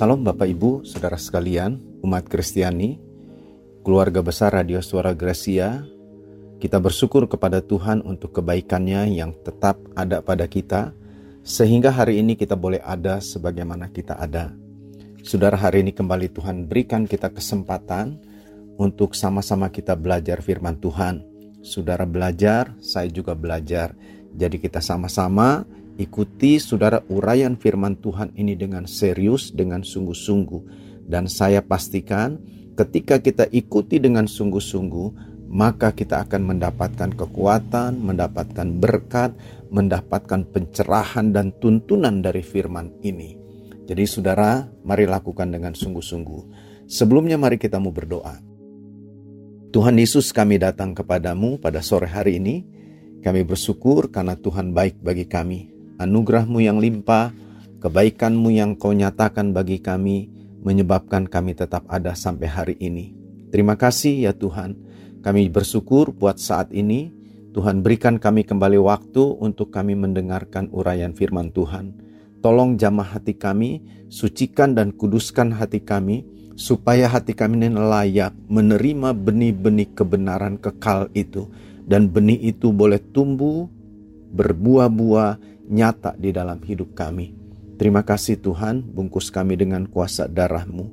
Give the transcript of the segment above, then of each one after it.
Salam Bapak Ibu, Saudara sekalian, umat Kristiani, keluarga besar Radio Suara Gracia, kita bersyukur kepada Tuhan untuk kebaikannya yang tetap ada pada kita, sehingga hari ini kita boleh ada sebagaimana kita ada. Saudara, hari ini kembali Tuhan berikan kita kesempatan untuk sama-sama kita belajar firman Tuhan. Saudara belajar, saya juga belajar. Jadi kita sama-sama Ikuti saudara uraian firman Tuhan ini dengan serius, dengan sungguh-sungguh. Dan saya pastikan ketika kita ikuti dengan sungguh-sungguh, maka kita akan mendapatkan kekuatan, mendapatkan berkat, mendapatkan pencerahan dan tuntunan dari firman ini. Jadi saudara, mari lakukan dengan sungguh-sungguh. Sebelumnya mari kita mau berdoa. Tuhan Yesus kami datang kepadamu pada sore hari ini. Kami bersyukur karena Tuhan baik bagi kami anugerahmu yang limpah, kebaikanmu yang kau nyatakan bagi kami, menyebabkan kami tetap ada sampai hari ini. Terima kasih ya Tuhan, kami bersyukur buat saat ini, Tuhan berikan kami kembali waktu untuk kami mendengarkan uraian firman Tuhan. Tolong jamah hati kami, sucikan dan kuduskan hati kami, supaya hati kami ini layak menerima benih-benih kebenaran kekal itu. Dan benih itu boleh tumbuh, berbuah-buah, nyata di dalam hidup kami. Terima kasih Tuhan, bungkus kami dengan kuasa darahmu.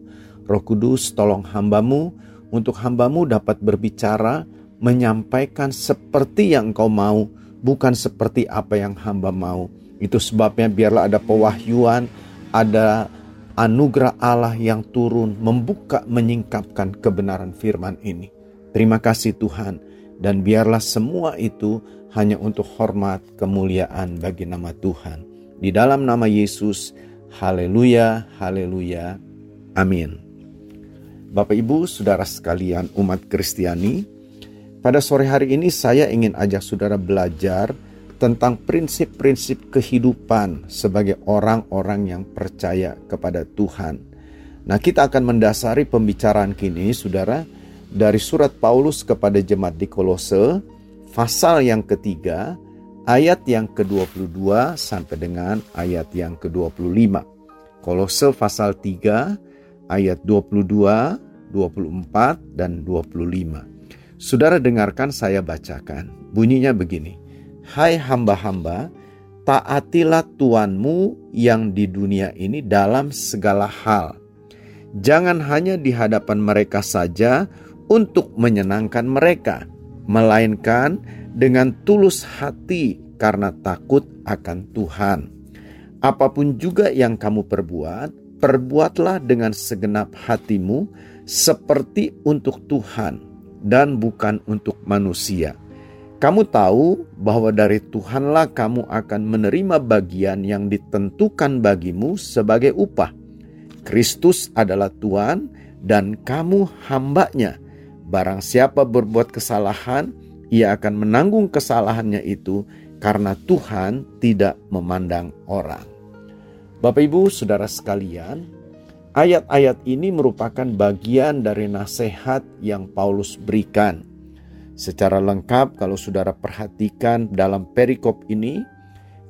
Roh Kudus tolong hambamu, untuk hambamu dapat berbicara, menyampaikan seperti yang kau mau, bukan seperti apa yang hamba mau. Itu sebabnya biarlah ada pewahyuan, ada anugerah Allah yang turun, membuka, menyingkapkan kebenaran firman ini. Terima kasih Tuhan, dan biarlah semua itu hanya untuk hormat kemuliaan bagi nama Tuhan. Di dalam nama Yesus, haleluya, haleluya, amin. Bapak Ibu, saudara sekalian umat Kristiani, pada sore hari ini saya ingin ajak saudara belajar tentang prinsip-prinsip kehidupan sebagai orang-orang yang percaya kepada Tuhan. Nah, kita akan mendasari pembicaraan kini, saudara, dari surat Paulus kepada jemaat di Kolose pasal yang ketiga, ayat yang ke-22 sampai dengan ayat yang ke-25. Kolose pasal 3 ayat 22, 24 dan 25. Saudara dengarkan saya bacakan. Bunyinya begini. Hai hamba-hamba, taatilah Tuanmu yang di dunia ini dalam segala hal. Jangan hanya di hadapan mereka saja untuk menyenangkan mereka, melainkan dengan tulus hati karena takut akan Tuhan. Apa pun juga yang kamu perbuat, perbuatlah dengan segenap hatimu seperti untuk Tuhan dan bukan untuk manusia. Kamu tahu bahwa dari Tuhanlah kamu akan menerima bagian yang ditentukan bagimu sebagai upah. Kristus adalah Tuhan dan kamu hambanya Barang siapa berbuat kesalahan, ia akan menanggung kesalahannya itu karena Tuhan tidak memandang orang. Bapak, ibu, saudara sekalian, ayat-ayat ini merupakan bagian dari nasihat yang Paulus berikan. Secara lengkap, kalau saudara perhatikan dalam perikop ini,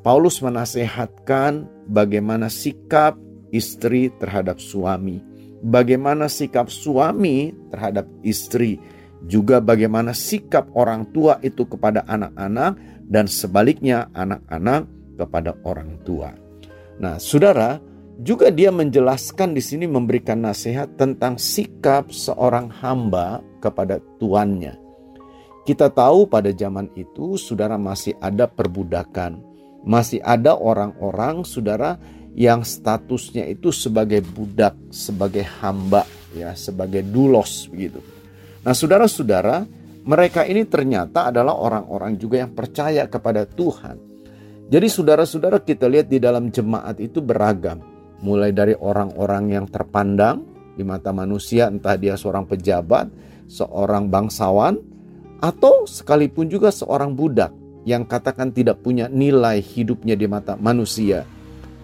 Paulus menasehatkan bagaimana sikap istri terhadap suami bagaimana sikap suami terhadap istri, juga bagaimana sikap orang tua itu kepada anak-anak, dan sebaliknya anak-anak kepada orang tua. Nah, saudara, juga dia menjelaskan di sini memberikan nasihat tentang sikap seorang hamba kepada tuannya. Kita tahu pada zaman itu saudara masih ada perbudakan, masih ada orang-orang saudara yang statusnya itu sebagai budak, sebagai hamba, ya, sebagai dulos begitu. Nah, saudara-saudara, mereka ini ternyata adalah orang-orang juga yang percaya kepada Tuhan. Jadi saudara-saudara kita lihat di dalam jemaat itu beragam. Mulai dari orang-orang yang terpandang di mata manusia, entah dia seorang pejabat, seorang bangsawan, atau sekalipun juga seorang budak yang katakan tidak punya nilai hidupnya di mata manusia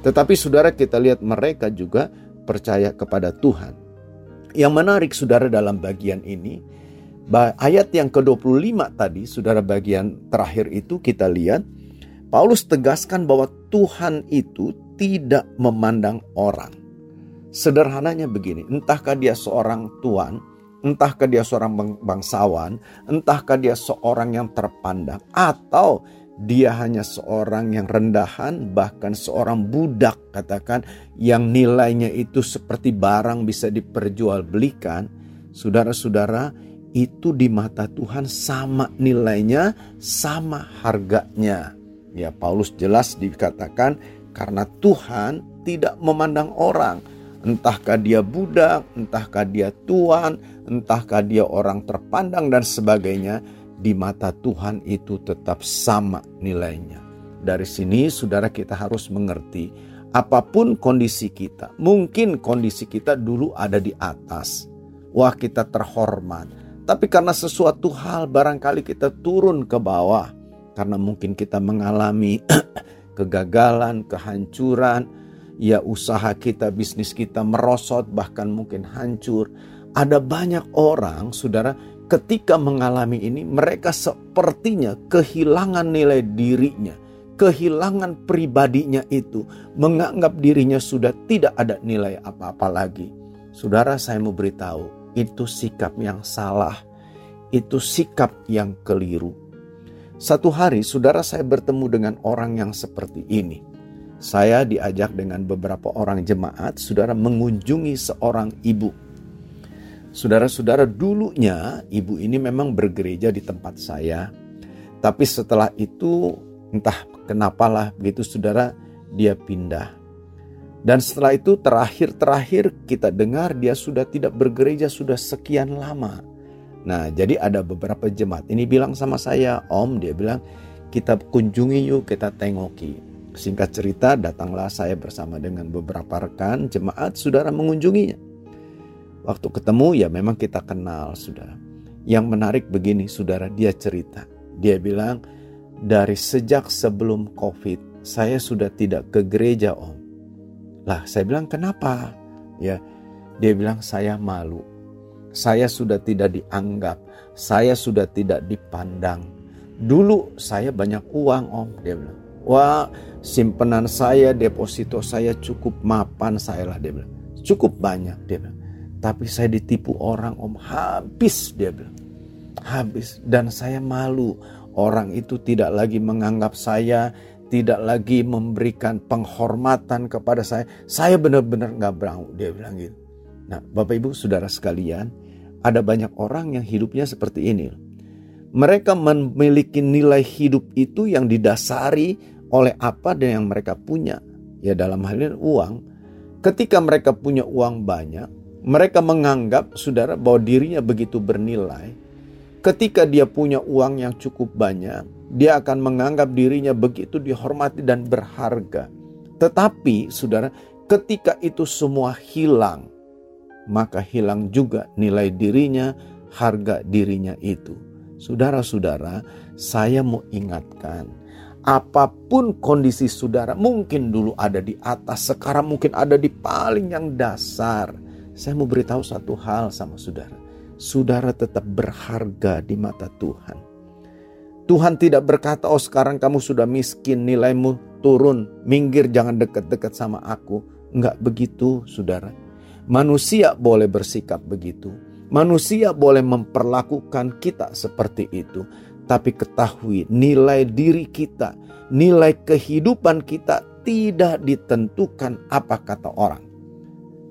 tetapi saudara kita lihat mereka juga percaya kepada Tuhan. Yang menarik saudara dalam bagian ini, ayat yang ke-25 tadi, saudara bagian terakhir itu kita lihat, Paulus tegaskan bahwa Tuhan itu tidak memandang orang. Sederhananya begini, entahkah dia seorang tuan, entahkah dia seorang bangsawan, entahkah dia seorang yang terpandang, atau dia hanya seorang yang rendahan, bahkan seorang budak katakan yang nilainya itu seperti barang bisa diperjualbelikan. Saudara-saudara, itu di mata Tuhan sama nilainya, sama harganya. Ya, Paulus jelas dikatakan karena Tuhan tidak memandang orang, entahkah dia budak, entahkah dia tuan, entahkah dia orang terpandang dan sebagainya di mata Tuhan itu tetap sama nilainya. Dari sini saudara kita harus mengerti apa pun kondisi kita. Mungkin kondisi kita dulu ada di atas. Wah kita terhormat. Tapi karena sesuatu hal barangkali kita turun ke bawah. Karena mungkin kita mengalami kegagalan, kehancuran. Ya usaha kita, bisnis kita merosot bahkan mungkin hancur. Ada banyak orang saudara ketika mengalami ini, mereka sepertinya kehilangan nilai dirinya, kehilangan pribadinya itu, menganggap dirinya sudah tidak ada nilai apa-apa lagi. Saudara, saya mau beritahu, itu sikap yang salah, itu sikap yang keliru. Satu hari, saudara, saya bertemu dengan orang yang seperti ini. Saya diajak dengan beberapa orang jemaat, saudara, mengunjungi seorang ibu Saudara-saudara, dulunya ibu ini memang bergereja di tempat saya. Tapi setelah itu entah kenapalah begitu saudara dia pindah. Dan setelah itu terakhir-terakhir kita dengar dia sudah tidak bergereja sudah sekian lama. Nah jadi ada beberapa jemaat ini bilang sama saya, Om dia bilang kita kunjungi yuk kita tengoki. Singkat cerita datanglah saya bersama dengan beberapa rekan jemaat saudara mengunjunginya. Waktu ketemu ya memang kita kenal saudara. Yang menarik begini saudara dia cerita. Dia bilang dari sejak sebelum covid saya sudah tidak ke gereja om. Lah saya bilang kenapa? Ya dia bilang saya malu. Saya sudah tidak dianggap. Saya sudah tidak dipandang. Dulu saya banyak uang om dia bilang. Wah simpenan saya deposito saya cukup mapan saya lah dia bilang. Cukup banyak dia bilang. Tapi saya ditipu orang om habis dia bilang. Habis dan saya malu. Orang itu tidak lagi menganggap saya, tidak lagi memberikan penghormatan kepada saya. Saya benar-benar nggak berau dia bilang gitu. Nah Bapak Ibu Saudara sekalian, ada banyak orang yang hidupnya seperti ini. Mereka memiliki nilai hidup itu yang didasari oleh apa dan yang mereka punya. Ya dalam hal ini uang. Ketika mereka punya uang banyak, mereka menganggap saudara bahwa dirinya begitu bernilai. Ketika dia punya uang yang cukup banyak, dia akan menganggap dirinya begitu dihormati dan berharga. Tetapi saudara, ketika itu semua hilang, maka hilang juga nilai dirinya, harga dirinya itu. Saudara-saudara, saya mau ingatkan, apa pun kondisi saudara, mungkin dulu ada di atas, sekarang mungkin ada di paling yang dasar. Saya mau beritahu satu hal sama saudara. Saudara tetap berharga di mata Tuhan. Tuhan tidak berkata, oh sekarang kamu sudah miskin, nilaimu turun, minggir jangan dekat-dekat sama aku. Enggak begitu saudara. Manusia boleh bersikap begitu. Manusia boleh memperlakukan kita seperti itu. Tapi ketahui nilai diri kita, nilai kehidupan kita tidak ditentukan apa kata orang.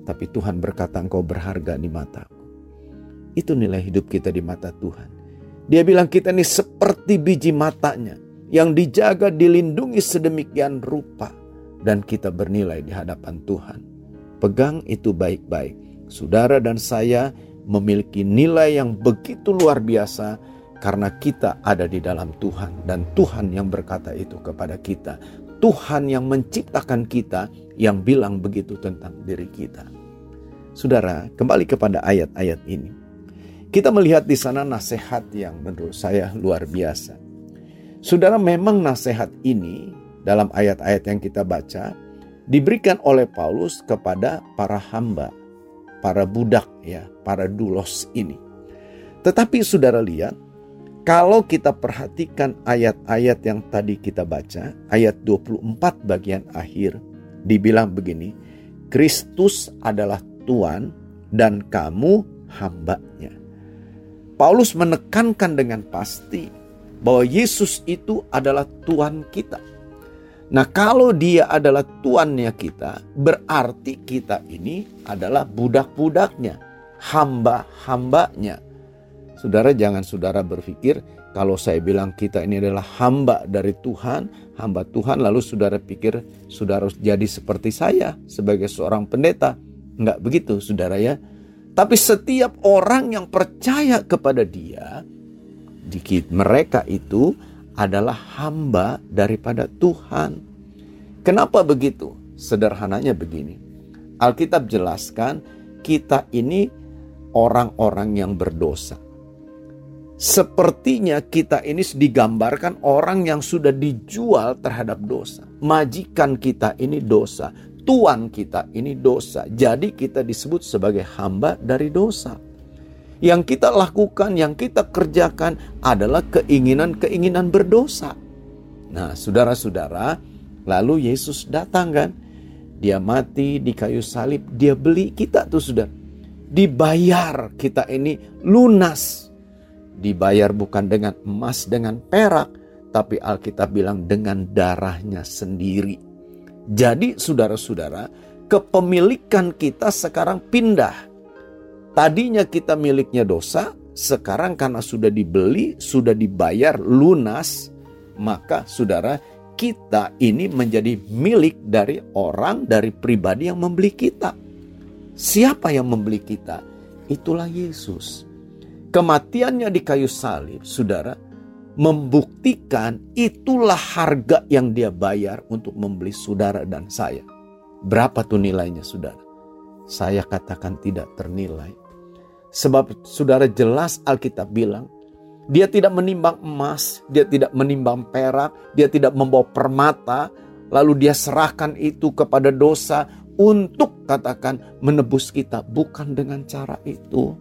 Tapi Tuhan berkata engkau berharga di mataku. Itu nilai hidup kita di mata Tuhan. Dia bilang kita ini seperti biji matanya yang dijaga dilindungi sedemikian rupa dan kita bernilai di hadapan Tuhan. Pegang itu baik-baik. Saudara dan saya memiliki nilai yang begitu luar biasa karena kita ada di dalam Tuhan dan Tuhan yang berkata itu kepada kita. Tuhan yang menciptakan kita yang bilang begitu tentang diri kita. Saudara, kembali kepada ayat-ayat ini. Kita melihat di sana nasihat yang menurut saya luar biasa. Saudara, memang nasihat ini dalam ayat-ayat yang kita baca diberikan oleh Paulus kepada para hamba, para budak ya, para dulos ini. Tetapi saudara lihat, kalau kita perhatikan ayat-ayat yang tadi kita baca, ayat 24 bagian akhir, dibilang begini, Kristus adalah Tuhan dan kamu hambanya. Paulus menekankan dengan pasti bahwa Yesus itu adalah Tuhan kita. Nah, kalau Dia adalah tuannya kita, berarti kita ini adalah budak-budaknya, hamba-hambanya. Saudara, jangan saudara berpikir kalau saya bilang kita ini adalah hamba dari Tuhan, hamba Tuhan, lalu saudara pikir saudara jadi seperti saya sebagai seorang pendeta. Enggak begitu, saudara ya. Tapi setiap orang yang percaya kepada dia, dikit mereka itu adalah hamba daripada Tuhan. Kenapa begitu? Sederhananya begini. Alkitab jelaskan kita ini orang-orang yang berdosa. Sepertinya kita ini digambarkan orang yang sudah dijual terhadap dosa. Majikan kita ini dosa, tuan kita ini dosa. Jadi kita disebut sebagai hamba dari dosa. Yang kita lakukan, yang kita kerjakan adalah keinginan-keinginan berdosa. Nah, saudara-saudara, lalu Yesus datang kan? Dia mati di kayu salib, dia beli kita tuh sudah. Dibayar kita ini lunas dibayar bukan dengan emas dengan perak, tapi Alkitab bilang dengan darahnya sendiri. Jadi saudara-saudara, kepemilikan kita sekarang pindah. Tadinya kita miliknya dosa, sekarang karena sudah dibeli, sudah dibayar lunas, maka saudara kita ini menjadi milik dari orang, dari pribadi yang membeli kita. Siapa yang membeli kita? Itulah Yesus kematiannya di kayu salib, saudara, membuktikan itulah harga yang dia bayar untuk membeli saudara dan saya. Berapa tuh nilainya, saudara? Saya katakan tidak ternilai. Sebab saudara jelas Alkitab bilang, dia tidak menimbang emas, dia tidak menimbang perak, dia tidak membawa permata, lalu dia serahkan itu kepada dosa untuk katakan menebus kita, bukan dengan cara itu.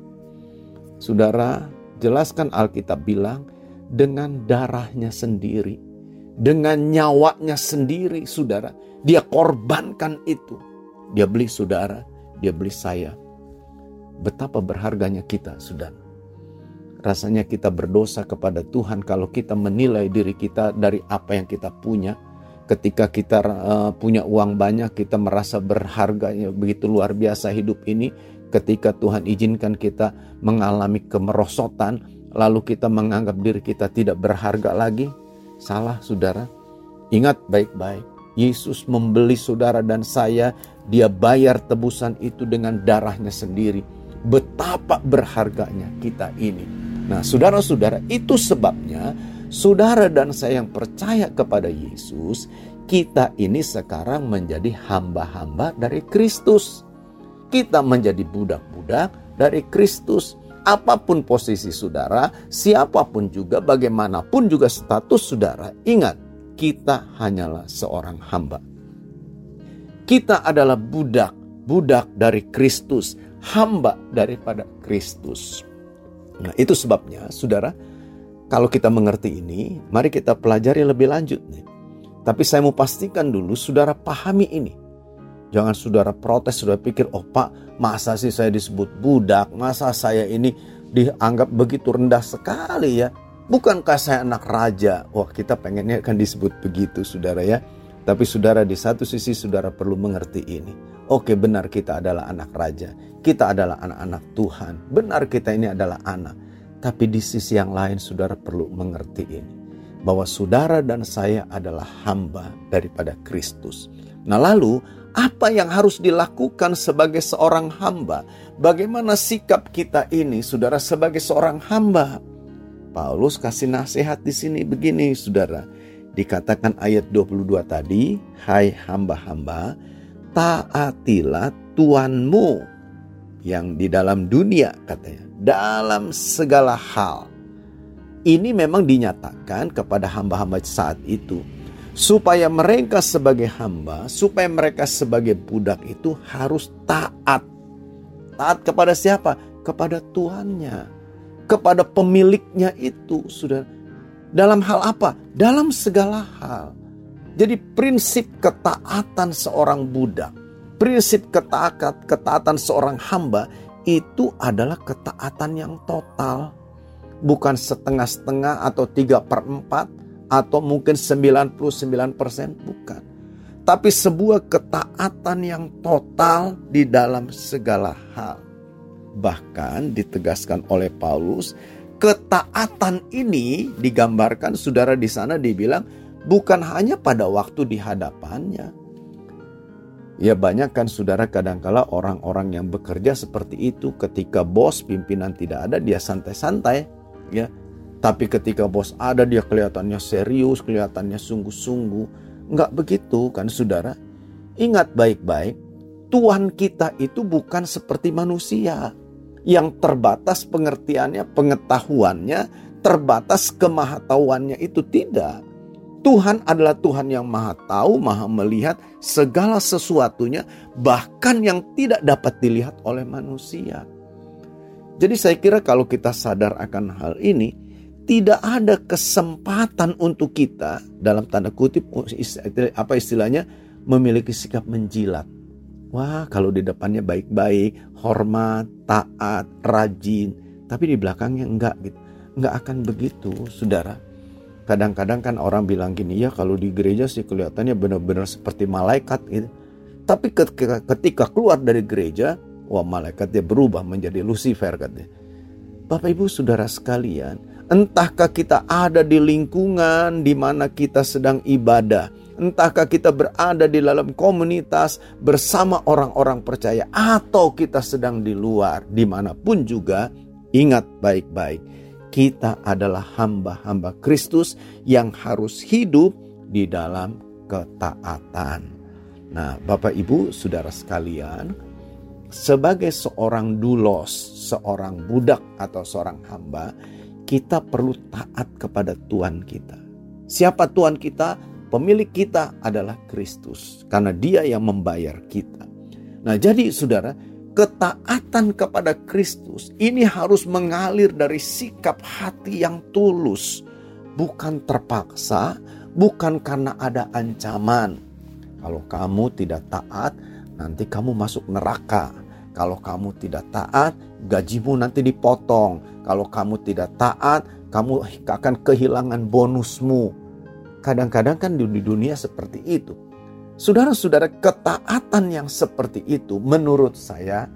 Saudara, jelaskan Alkitab bilang dengan darahnya sendiri, dengan nyawanya sendiri, saudara. Dia korbankan itu. Dia beli saudara, dia beli saya. Betapa berharganya kita, saudara. Rasanya kita berdosa kepada Tuhan kalau kita menilai diri kita dari apa yang kita punya. Ketika kita uh, punya uang banyak, kita merasa berharga, ya, begitu luar biasa hidup ini ketika Tuhan izinkan kita mengalami kemerosotan, lalu kita menganggap diri kita tidak berharga lagi, salah saudara. Ingat baik-baik, Yesus membeli saudara dan saya, dia bayar tebusan itu dengan darahnya sendiri. Betapa berharganya kita ini. Nah saudara-saudara itu sebabnya saudara dan saya yang percaya kepada Yesus, kita ini sekarang menjadi hamba-hamba dari Kristus kita menjadi budak-budak dari Kristus. Apa pun posisi saudara, siapa pun juga, bagaimanapun juga status saudara, ingat, kita hanyalah seorang hamba. Kita adalah budak, budak dari Kristus, hamba daripada Kristus. Nah, itu sebabnya, saudara, kalau kita mengerti ini, mari kita pelajari lebih lanjut nih. Tapi saya mau pastikan dulu, saudara pahami ini. Jangan saudara protes, saudara pikir, oh pak, masa sih saya disebut budak, masa saya ini dianggap begitu rendah sekali ya. Bukankah saya anak raja? Wah kita pengennya kan disebut begitu saudara ya. Tapi saudara di satu sisi saudara perlu mengerti ini. Oke benar kita adalah anak raja. Kita adalah anak-anak Tuhan. Benar kita ini adalah anak. Tapi di sisi yang lain saudara perlu mengerti ini. Bahwa saudara dan saya adalah hamba daripada Kristus. Nah lalu apa yang harus dilakukan sebagai seorang hamba? Bagaimana sikap kita ini, saudara, sebagai seorang hamba? Paulus kasih nasihat di sini begini, saudara. Dikatakan ayat 22 tadi, hai hamba-hamba, taatilah Tuanmu yang di dalam dunia katanya, dalam segala hal. Ini memang dinyatakan kepada hamba-hamba saat itu supaya mereka sebagai hamba, supaya mereka sebagai budak itu harus taat. Taat kepada siapa? Kepada tuannya, kepada pemiliknya itu, sudah. Dalam hal apa? Dalam segala hal. Jadi prinsip ketaatan seorang budak, prinsip ketaatan, ketaatan seorang hamba itu adalah ketaatan yang total. Bukan setengah-setengah atau tiga per empat atau mungkin 99% bukan. Tapi sebuah ketaatan yang total di dalam segala hal. Bahkan ditegaskan oleh Paulus, ketaatan ini digambarkan saudara di sana dibilang bukan hanya pada waktu di hadapannya, Ya banyak kan saudara kadangkala orang-orang yang bekerja seperti itu ketika bos pimpinan tidak ada dia santai-santai ya. Tapi ketika bos ada dia kelihatannya serius, kelihatannya sungguh-sungguh. Enggak begitu kan saudara. Ingat baik-baik, Tuhan kita itu bukan seperti manusia yang terbatas pengertiannya, pengetahuannya, terbatas kemahatauannya itu tidak. Tuhan adalah Tuhan yang maha tahu, maha melihat segala sesuatunya, bahkan yang tidak dapat dilihat oleh manusia. Jadi saya kira kalau kita sadar akan hal ini, tidak ada kesempatan untuk kita dalam tanda kutip apa istilahnya memiliki sikap menjilat. Wah, kalau di depannya baik-baik, hormat, taat, rajin, tapi di belakangnya enggak gitu. Enggak akan begitu, Saudara. Kadang-kadang kan orang bilang gini, ya kalau di gereja sih kelihatannya benar-benar seperti malaikat gitu. Tapi ketika, keluar dari gereja, wah malaikatnya berubah menjadi Lucifer katanya. Bapak Ibu Saudara sekalian, entahkah kita ada di lingkungan di mana kita sedang ibadah, entahkah kita berada di dalam komunitas bersama orang-orang percaya, atau kita sedang di luar, di mana pun juga, ingat baik-baik kita adalah hamba-hamba Kristus yang harus hidup di dalam ketaatan. Nah, Bapak Ibu, saudara sekalian, sebagai seorang dulos, seorang budak atau seorang hamba, kita perlu taat kepada Tuhan kita. Siapa Tuhan kita? Pemilik kita adalah Kristus, karena Dia yang membayar kita. Nah, jadi saudara, ketaatan kepada Kristus ini harus mengalir dari sikap hati yang tulus, bukan terpaksa, bukan karena ada ancaman. Kalau kamu tidak taat, nanti kamu masuk neraka. Kalau kamu tidak taat, gajimu nanti dipotong. Kalau kamu tidak taat, kamu akan kehilangan bonusmu. Kadang-kadang kan di dunia seperti itu. Saudara-saudara, ketaatan yang seperti itu menurut saya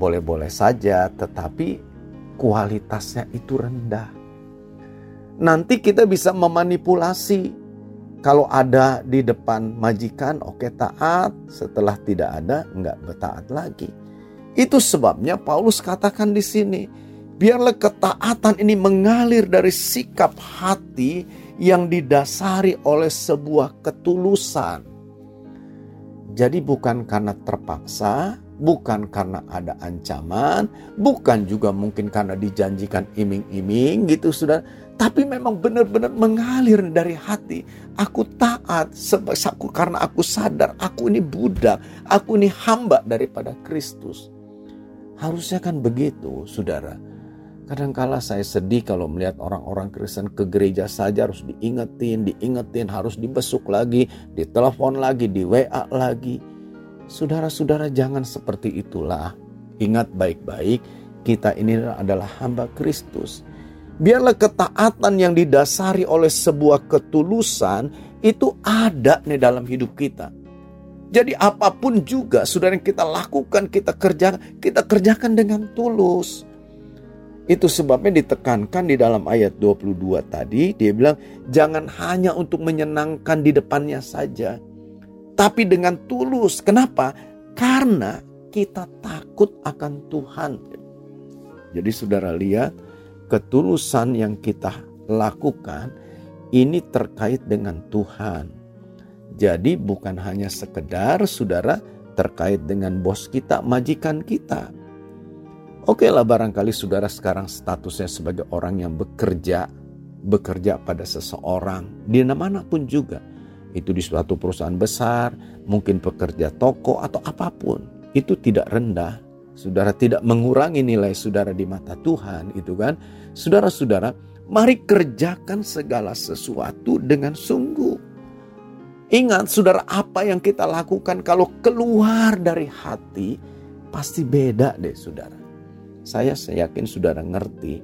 boleh-boleh saja, tetapi kualitasnya itu rendah. Nanti kita bisa memanipulasi. Kalau ada di depan majikan, oke taat. Setelah tidak ada, enggak bertaat lagi. Itu sebabnya Paulus katakan di sini, biarlah ketaatan ini mengalir dari sikap hati yang didasari oleh sebuah ketulusan jadi bukan karena terpaksa, bukan karena ada ancaman, bukan juga mungkin karena dijanjikan iming-iming gitu sudah, tapi memang benar-benar mengalir dari hati. Aku taat sebab karena aku sadar aku ini budak, aku ini hamba daripada Kristus. Harusnya kan begitu, Saudara. Kadangkala saya sedih kalau melihat orang-orang Kristen ke gereja saja harus diingetin, diingetin, harus dibesuk lagi, ditelepon lagi, di WA lagi. Saudara-saudara jangan seperti itulah. Ingat baik-baik, kita ini adalah hamba Kristus. Biarlah ketaatan yang didasari oleh sebuah ketulusan itu ada nih dalam hidup kita. Jadi apa pun juga saudara yang kita lakukan, kita kerjakan, kita kerjakan dengan tulus. Itu sebabnya ditekankan di dalam ayat 22 tadi, dia bilang jangan hanya untuk menyenangkan di depannya saja, tapi dengan tulus. Kenapa? Karena kita takut akan Tuhan. Jadi saudara lihat, ketulusan yang kita lakukan ini terkait dengan Tuhan. Jadi bukan hanya sekedar saudara terkait dengan bos kita, majikan kita. Oke lah barangkali saudara sekarang statusnya sebagai orang yang bekerja, bekerja pada seseorang, di mana pun juga. Itu di suatu perusahaan besar, mungkin pekerja toko atau apa pun. Itu tidak rendah. Saudara tidak mengurangi nilai saudara di mata Tuhan, itu kan. Saudara-saudara, mari kerjakan segala sesuatu dengan sungguh. Ingat saudara apa yang kita lakukan kalau keluar dari hati pasti beda deh saudara. Saya, yakin saudara ngerti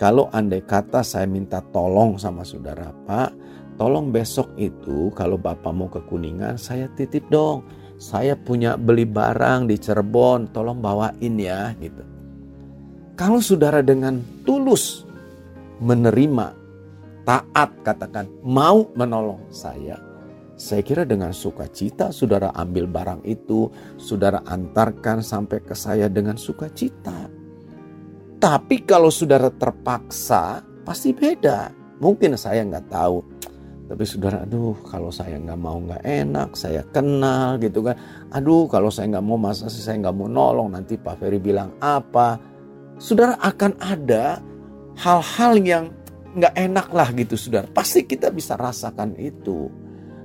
kalau andai kata saya minta tolong sama saudara Pak, tolong besok itu kalau Bapak mau ke Kuningan saya titip dong. Saya punya beli barang di Cirebon, tolong bawain ya gitu. Kalau saudara dengan tulus menerima, taat katakan, mau menolong saya, saya kira dengan sukacita saudara ambil barang itu, saudara antarkan sampai ke saya dengan sukacita. Tapi kalau saudara terpaksa, pasti beda. Mungkin saya nggak tahu. Tapi saudara, aduh kalau saya nggak mau nggak enak, saya kenal gitu kan. Aduh kalau saya nggak mau masa sih saya nggak mau nolong, nanti Pak Ferry bilang apa. Saudara akan ada hal-hal yang nggak enak lah gitu saudara. Pasti kita bisa rasakan itu.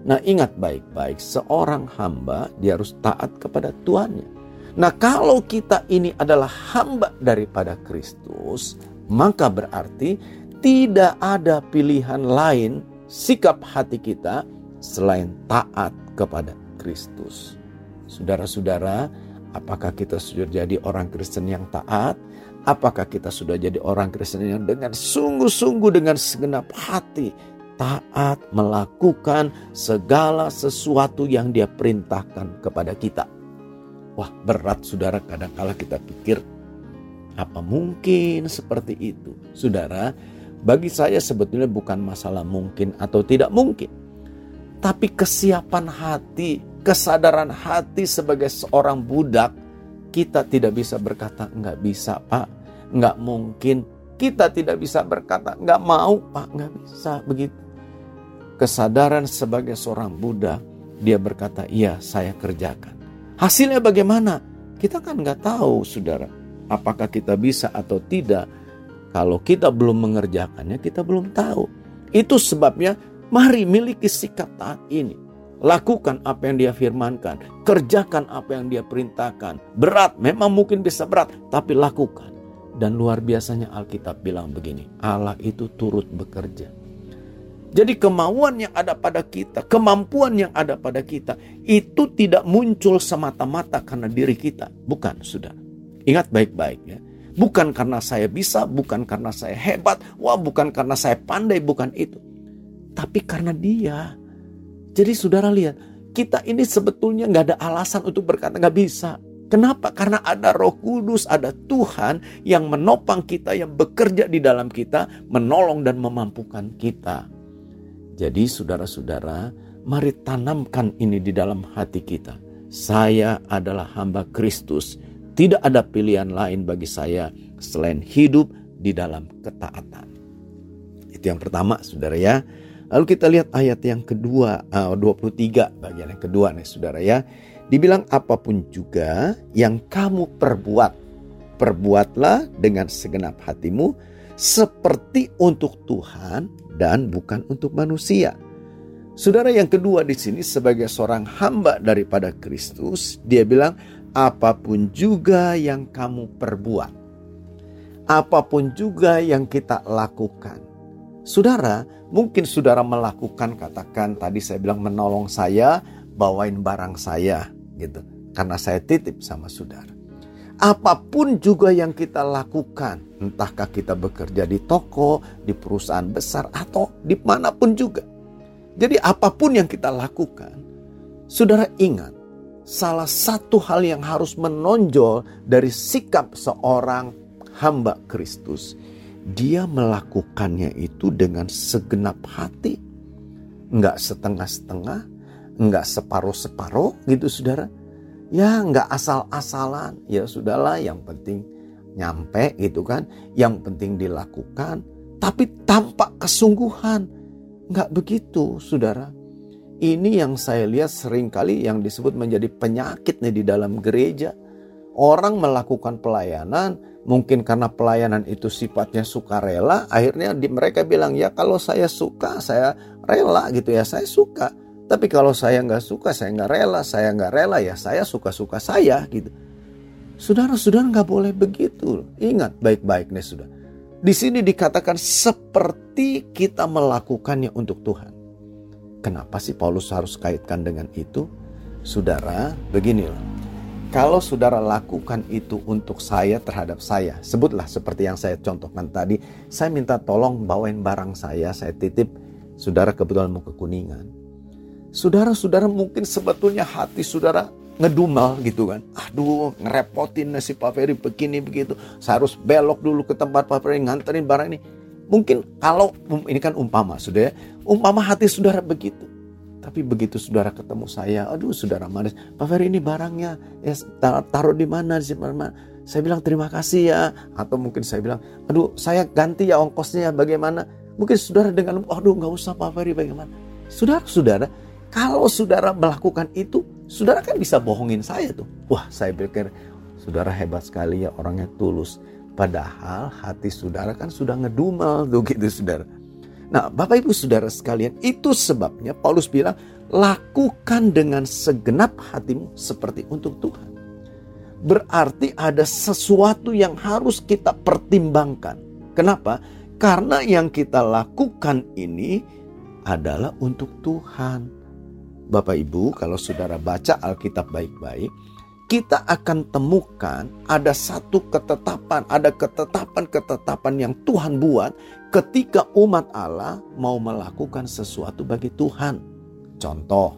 Nah ingat baik-baik, seorang hamba dia harus taat kepada Tuannya. Nah kalau kita ini adalah hamba daripada Kristus, maka berarti tidak ada pilihan lain sikap hati kita selain taat kepada Kristus. Saudara-saudara, apakah kita sudah jadi orang Kristen yang taat? Apakah kita sudah jadi orang Kristen yang dengan sungguh-sungguh dengan segenap hati taat melakukan segala sesuatu yang dia perintahkan kepada kita. Wah berat saudara kadang-kala kita pikir apa mungkin seperti itu. Saudara, bagi saya sebetulnya bukan masalah mungkin atau tidak mungkin. Tapi kesiapan hati, kesadaran hati sebagai seorang budak, kita tidak bisa berkata nggak bisa pak, nggak mungkin. Kita tidak bisa berkata nggak mau pak, nggak bisa begitu kesadaran sebagai seorang Buddha, dia berkata, iya saya kerjakan. Hasilnya bagaimana? Kita kan nggak tahu saudara. Apakah kita bisa atau tidak. Kalau kita belum mengerjakannya, kita belum tahu. Itu sebabnya mari miliki sikap taat ini. Lakukan apa yang dia firmankan. Kerjakan apa yang dia perintahkan. Berat, memang mungkin bisa berat. Tapi lakukan. Dan luar biasanya Alkitab bilang begini. Allah itu turut bekerja jadi kemauan yang ada pada kita, kemampuan yang ada pada kita, itu tidak muncul semata-mata karena diri kita. Bukan, sudah. Ingat baik-baik ya. Bukan karena saya bisa, bukan karena saya hebat, wah bukan karena saya pandai, bukan itu. Tapi karena dia. Jadi saudara lihat, kita ini sebetulnya nggak ada alasan untuk berkata nggak bisa. Kenapa? Karena ada roh kudus, ada Tuhan yang menopang kita, yang bekerja di dalam kita, menolong dan memampukan kita. Jadi saudara-saudara, mari tanamkan ini di dalam hati kita. Saya adalah hamba Kristus. Tidak ada pilihan lain bagi saya selain hidup di dalam ketaatan. Itu yang pertama, saudara ya. Lalu kita lihat ayat yang kedua, uh, 23 bagian yang kedua nih saudara ya. Dibilang apa pun juga yang kamu perbuat, perbuatlah dengan segenap hatimu seperti untuk Tuhan dan bukan untuk manusia. Saudara yang kedua di sini sebagai seorang hamba daripada Kristus, dia bilang apa pun juga yang kamu perbuat. Apa pun juga yang kita lakukan. Saudara, mungkin saudara melakukan katakan tadi saya bilang menolong saya, bawain barang saya gitu. Karena saya titip sama saudara. Apa pun juga yang kita lakukan, entahkah kita bekerja di toko, di perusahaan besar, atau di mana pun juga. Jadi apa pun yang kita lakukan, saudara ingat, salah satu hal yang harus menonjol dari sikap seorang hamba Kristus, dia melakukannya itu dengan segenap hati. Enggak setengah-setengah, enggak separuh-separuh gitu saudara ya nggak asal-asalan. Ya sudahlah yang penting nyampe gitu kan. Yang penting dilakukan. Tapi tanpa kesungguhan. Nggak begitu saudara. Ini yang saya lihat sering kali yang disebut menjadi penyakit nih di dalam gereja. Orang melakukan pelayanan mungkin karena pelayanan itu sifatnya sukarela akhirnya di, mereka bilang ya kalau saya suka saya rela gitu ya. Saya suka tapi kalau saya nggak suka, saya nggak rela, saya nggak rela ya saya suka-suka saya gitu. Saudara-saudara nggak boleh begitu. Ingat baik-baik nih sudah. Di sini dikatakan seperti kita melakukannya untuk Tuhan. Kenapa sih Paulus harus kaitkan dengan itu? Saudara, beginilah. Kalau saudara lakukan itu untuk saya terhadap saya, sebutlah seperti yang saya contohkan tadi, saya minta tolong bawain barang saya, saya titip, saudara kebetulan mau ke Kuningan. Saudara-saudara mungkin sebetulnya hati saudara ngedumel gitu kan. Aduh ngerepotin si Pak Ferry begini begitu. Saya harus belok dulu ke tempat Pak Ferry nganterin barang ini. Mungkin kalau um, ini kan umpama sudah ya, umpama hati saudara begitu. Tapi begitu saudara ketemu saya, aduh saudara manis, Pak Ferry ini barangnya, ya taruh di mana, di mana? Saya bilang terima kasih ya, atau mungkin saya bilang, aduh saya ganti ya ongkosnya bagaimana? Mungkin saudara dengan, aduh nggak usah Pak Ferry bagaimana? Saudara-saudara, kalau saudara melakukan itu, saudara kan bisa bohongin saya tuh. Wah saya pikir saudara hebat sekali ya orangnya tulus. Padahal hati saudara kan sudah ngedumel tuh gitu saudara. Nah Bapak Ibu Saudara sekalian itu sebabnya Paulus bilang lakukan dengan segenap hatimu seperti untuk Tuhan. Berarti ada sesuatu yang harus kita pertimbangkan. Kenapa? Karena yang kita lakukan ini adalah untuk Tuhan. Bapak Ibu, kalau saudara baca Alkitab baik-baik, kita akan temukan ada satu ketetapan, ada ketetapan-ketetapan yang Tuhan buat ketika umat Allah mau melakukan sesuatu bagi Tuhan. Contoh,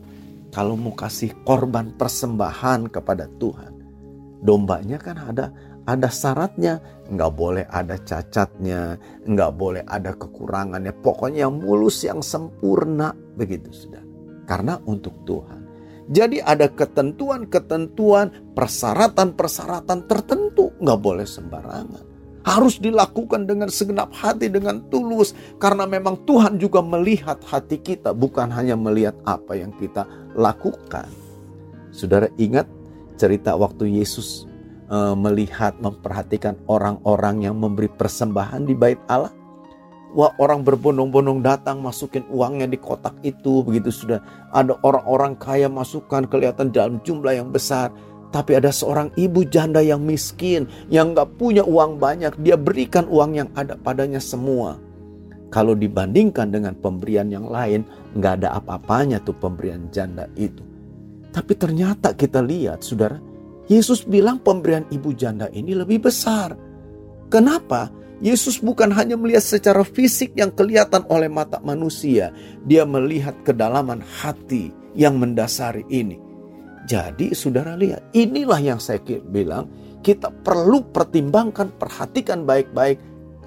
kalau mau kasih korban persembahan kepada Tuhan, dombanya kan ada ada syaratnya, nggak boleh ada cacatnya, nggak boleh ada kekurangannya, pokoknya yang mulus, yang sempurna, begitu sudah. Karena untuk Tuhan. Jadi ada ketentuan-ketentuan, persyaratan-persyaratan tertentu. Nggak boleh sembarangan. Harus dilakukan dengan segenap hati, dengan tulus. Karena memang Tuhan juga melihat hati kita. Bukan hanya melihat apa yang kita lakukan. Saudara ingat cerita waktu Yesus uh, melihat, memperhatikan orang-orang yang memberi persembahan di bait Allah? Wah orang berbondong-bondong datang masukin uangnya di kotak itu begitu sudah. Ada orang-orang kaya masukkan kelihatan dalam jumlah yang besar. Tapi ada seorang ibu janda yang miskin yang nggak punya uang banyak. Dia berikan uang yang ada padanya semua. Kalau dibandingkan dengan pemberian yang lain nggak ada apa-apanya tuh pemberian janda itu. Tapi ternyata kita lihat saudara Yesus bilang pemberian ibu janda ini lebih besar kenapa Yesus bukan hanya melihat secara fisik yang kelihatan oleh mata manusia, dia melihat kedalaman hati yang mendasari ini. Jadi, saudara lihat, inilah yang saya bilang, kita perlu pertimbangkan, perhatikan baik-baik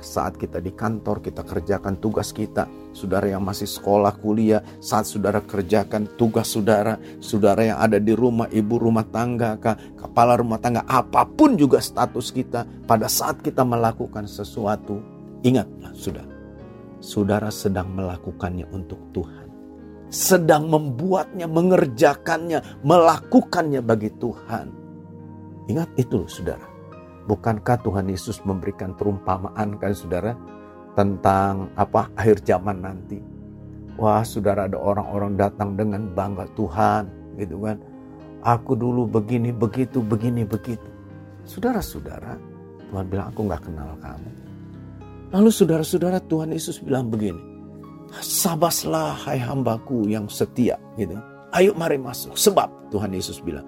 saat kita di kantor, kita kerjakan tugas kita. Saudara yang masih sekolah, kuliah, saat saudara kerjakan tugas saudara, saudara yang ada di rumah, ibu rumah tangga, kepala rumah tangga, apa pun juga status kita, pada saat kita melakukan sesuatu, ingatlah sudah, saudara sedang melakukannya untuk Tuhan. Sedang membuatnya, mengerjakannya, melakukannya bagi Tuhan. Ingat itu saudara. Bukankah Tuhan Yesus memberikan perumpamaan kan saudara tentang apa akhir zaman nanti? Wah saudara ada orang-orang datang dengan bangga Tuhan gitu kan. Aku dulu begini begitu begini begitu. Saudara-saudara Tuhan bilang aku nggak kenal kamu. Lalu saudara-saudara Tuhan Yesus bilang begini. Sabaslah hai hambaku yang setia gitu. Ayo mari masuk. Sebab Tuhan Yesus bilang.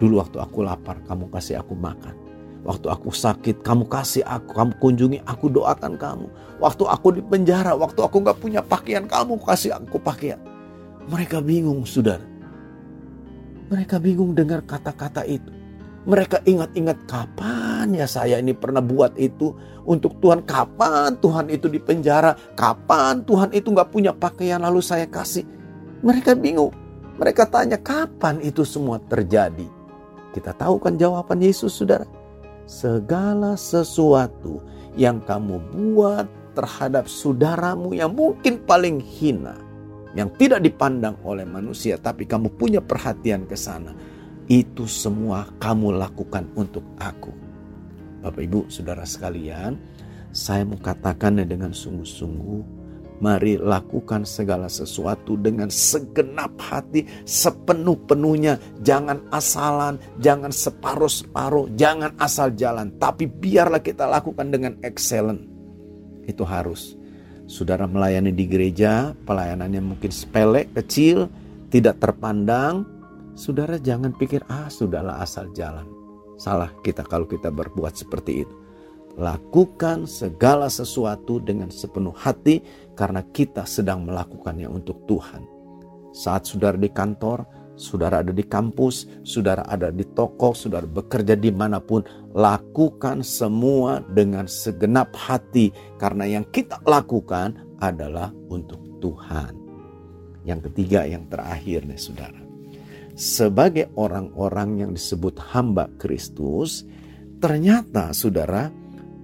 Dulu waktu aku lapar kamu kasih aku makan. Waktu aku sakit, kamu kasih aku, kamu kunjungi aku, doakan kamu. Waktu aku di penjara, waktu aku gak punya pakaian, kamu kasih aku pakaian. Mereka bingung, saudara. Mereka bingung dengar kata-kata itu. Mereka ingat-ingat kapan ya saya ini pernah buat itu untuk Tuhan. Kapan Tuhan itu di penjara? Kapan Tuhan itu gak punya pakaian lalu saya kasih? Mereka bingung. Mereka tanya kapan itu semua terjadi. Kita tahu kan jawaban Yesus saudara segala sesuatu yang kamu buat terhadap saudaramu yang mungkin paling hina, yang tidak dipandang oleh manusia, tapi kamu punya perhatian ke sana, itu semua kamu lakukan untuk aku. Bapak, ibu, saudara sekalian, saya mau katakannya dengan sungguh-sungguh Mari lakukan segala sesuatu dengan segenap hati, sepenuh-penuhnya. Jangan asalan, jangan separuh-separuh, jangan asal jalan. Tapi biarlah kita lakukan dengan excellent. Itu harus. Saudara melayani di gereja, pelayanannya mungkin sepele, kecil, tidak terpandang. Saudara jangan pikir, ah sudahlah asal jalan. Salah kita kalau kita berbuat seperti itu. Lakukan segala sesuatu dengan sepenuh hati karena kita sedang melakukannya untuk Tuhan. Saat saudara di kantor, saudara ada di kampus, saudara ada di toko, saudara bekerja di mana pun, lakukan semua dengan segenap hati karena yang kita lakukan adalah untuk Tuhan. Yang ketiga, yang terakhir nih saudara. Sebagai orang-orang yang disebut hamba Kristus, ternyata saudara,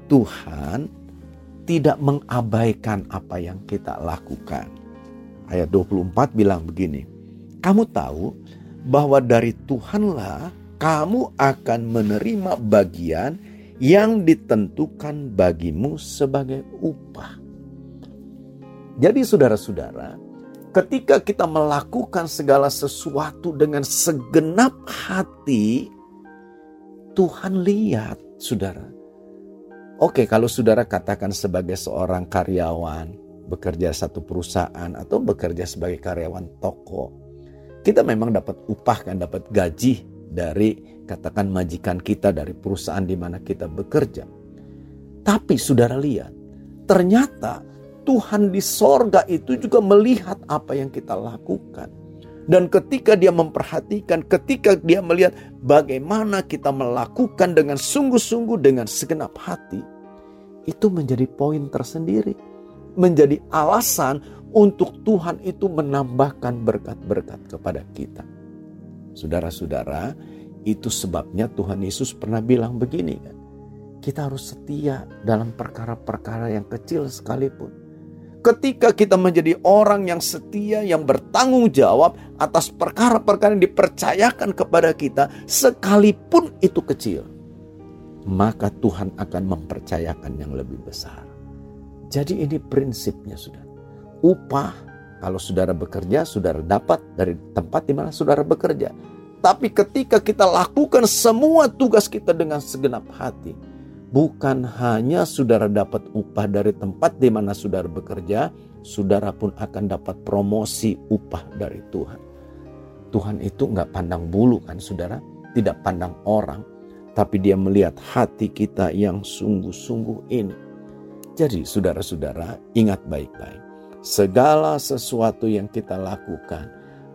Tuhan tidak mengabaikan apa yang kita lakukan. Ayat 24 bilang begini, kamu tahu bahwa dari Tuhanlah kamu akan menerima bagian yang ditentukan bagimu sebagai upah. Jadi saudara-saudara, ketika kita melakukan segala sesuatu dengan segenap hati, Tuhan lihat, saudara. Oke, kalau saudara katakan sebagai seorang karyawan, bekerja satu perusahaan atau bekerja sebagai karyawan toko, kita memang dapat upah kan, dapat gaji dari katakan majikan kita dari perusahaan di mana kita bekerja. Tapi saudara lihat, ternyata Tuhan di sorga itu juga melihat apa yang kita lakukan. Dan ketika dia memperhatikan, ketika dia melihat bagaimana kita melakukan dengan sungguh-sungguh, dengan segenap hati, itu menjadi poin tersendiri. Menjadi alasan untuk Tuhan itu menambahkan berkat-berkat kepada kita. Saudara-saudara, itu sebabnya Tuhan Yesus pernah bilang begini kan. Kita harus setia dalam perkara-perkara yang kecil sekalipun. Ketika kita menjadi orang yang setia, yang bertanggung jawab atas perkara-perkara yang dipercayakan kepada kita, sekalipun itu kecil, maka Tuhan akan mempercayakan yang lebih besar. Jadi ini prinsipnya sudah. Upah kalau saudara bekerja, saudara dapat dari tempat di mana saudara bekerja. Tapi ketika kita lakukan semua tugas kita dengan segenap hati, bukan hanya saudara dapat upah dari tempat di mana saudara bekerja, saudara pun akan dapat promosi upah dari Tuhan. Tuhan itu nggak pandang bulu kan saudara, tidak pandang orang, tapi dia melihat hati kita yang sungguh-sungguh ini. Jadi saudara-saudara ingat baik-baik segala sesuatu yang kita lakukan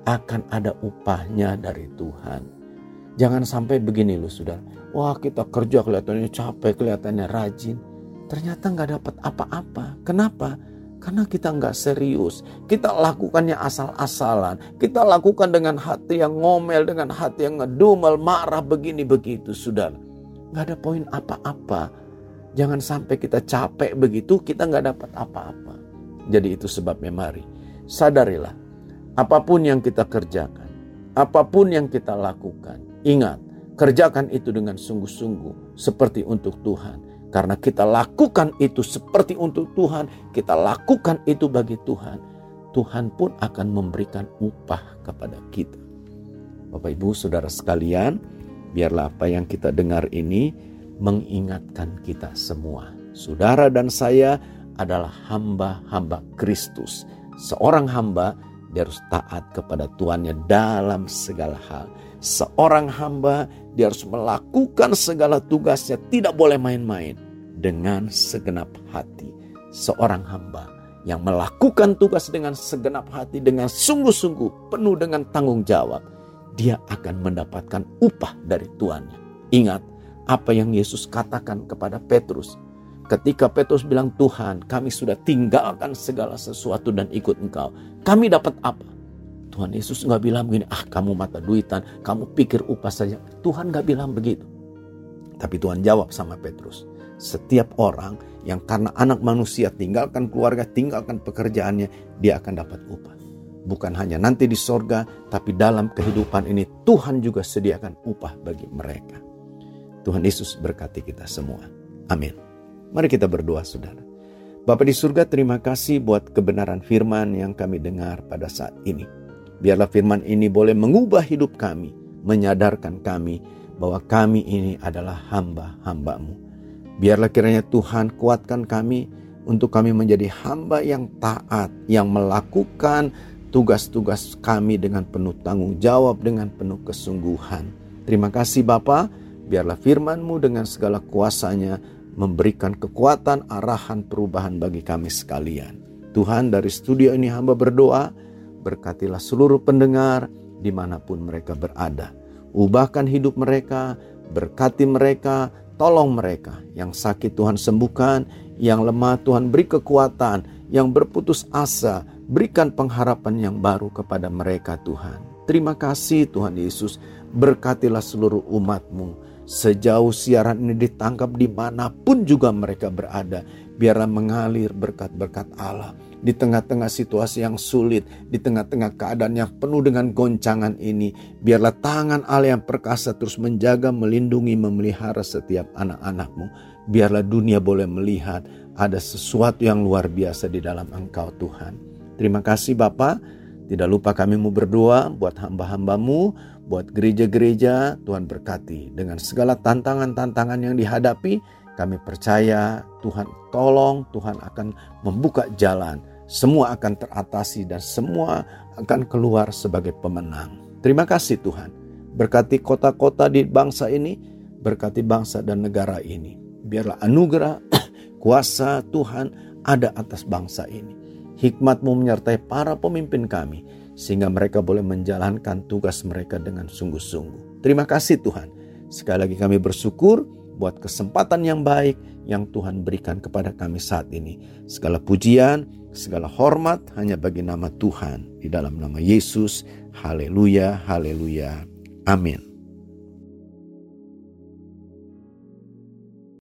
akan ada upahnya dari Tuhan. Jangan sampai begini loh sudah. Wah kita kerja kelihatannya capek, kelihatannya rajin. Ternyata nggak dapat apa-apa. Kenapa? Karena kita nggak serius. Kita lakukannya asal-asalan. Kita lakukan dengan hati yang ngomel, dengan hati yang ngedumel, marah begini begitu. Sudah. Nggak ada poin apa-apa. Jangan sampai kita capek begitu, kita nggak dapat apa-apa. Jadi itu sebabnya mari sadarilah apa pun yang kita kerjakan, apa pun yang kita lakukan, ingat kerjakan itu dengan sungguh-sungguh seperti untuk Tuhan. Karena kita lakukan itu seperti untuk Tuhan, kita lakukan itu bagi Tuhan, Tuhan pun akan memberikan upah kepada kita. Bapak Ibu Saudara sekalian, biarlah apa yang kita dengar ini mengingatkan kita semua. Saudara dan saya adalah hamba-hamba Kristus. Seorang hamba dia harus taat kepada Tuannya dalam segala hal. Seorang hamba dia harus melakukan segala tugasnya, tidak boleh main-main dengan segenap hati. Seorang hamba yang melakukan tugas dengan segenap hati, dengan sungguh-sungguh, penuh dengan tanggung jawab, dia akan mendapatkan upah dari Tuannya. Ingat apa yang Yesus katakan kepada Petrus, Ketika Petrus bilang, Tuhan kami sudah tinggalkan segala sesuatu dan ikut engkau. Kami dapat apa? Tuhan Yesus nggak bilang begini, ah kamu mata duitan, kamu pikir upah saja. Tuhan nggak bilang begitu. Tapi Tuhan jawab sama Petrus, setiap orang yang karena anak manusia tinggalkan keluarga, tinggalkan pekerjaannya, dia akan dapat upah. Bukan hanya nanti di sorga, tapi dalam kehidupan ini Tuhan juga sediakan upah bagi mereka. Tuhan Yesus berkati kita semua. Amin. Mari kita berdoa saudara. Bapak di surga terima kasih buat kebenaran firman yang kami dengar pada saat ini. Biarlah firman ini boleh mengubah hidup kami, menyadarkan kami bahwa kami ini adalah hamba-hambamu. Biarlah kiranya Tuhan kuatkan kami untuk kami menjadi hamba yang taat, yang melakukan tugas-tugas kami dengan penuh tanggung jawab, dengan penuh kesungguhan. Terima kasih Bapa, biarlah firman-Mu dengan segala kuasanya memberikan kekuatan, arahan, perubahan bagi kami sekalian. Tuhan dari studio ini hamba berdoa, berkatilah seluruh pendengar di mana pun mereka berada. Ubahkan hidup mereka, berkati mereka, tolong mereka. Yang sakit Tuhan sembuhkan, yang lemah Tuhan beri kekuatan, yang berputus asa, berikan pengharapan yang baru kepada mereka Tuhan. Terima kasih Tuhan Yesus, berkatilah seluruh umatmu. Sejauh siaran ini ditangkap di mana pun juga mereka berada, biarlah mengalir berkat-berkat Allah di tengah-tengah situasi yang sulit, di tengah-tengah keadaan yang penuh dengan goncangan ini, biarlah tangan Allah yang perkasa terus menjaga, melindungi, memelihara setiap anak-anakmu. Biarlah dunia boleh melihat ada sesuatu yang luar biasa di dalam Engkau Tuhan. Terima kasih Bapak. Tidak lupa kami mau berdoa buat hamba-hambamu, buat gereja-gereja. Tuhan berkati dengan segala tantangan-tantangan yang dihadapi. Kami percaya Tuhan tolong, Tuhan akan membuka jalan semua akan teratasi dan semua akan keluar sebagai pemenang. Terima kasih Tuhan. Berkati kota-kota di bangsa ini, berkati bangsa dan negara ini. Biarlah anugerah, kuasa Tuhan ada atas bangsa ini. Hikmatmu menyertai para pemimpin kami, sehingga mereka boleh menjalankan tugas mereka dengan sungguh-sungguh. Terima kasih Tuhan. Sekali lagi kami bersyukur buat kesempatan yang baik yang Tuhan berikan kepada kami saat ini. Segala pujian, segala hormat hanya bagi nama Tuhan. Di dalam nama Yesus, haleluya, haleluya, amin.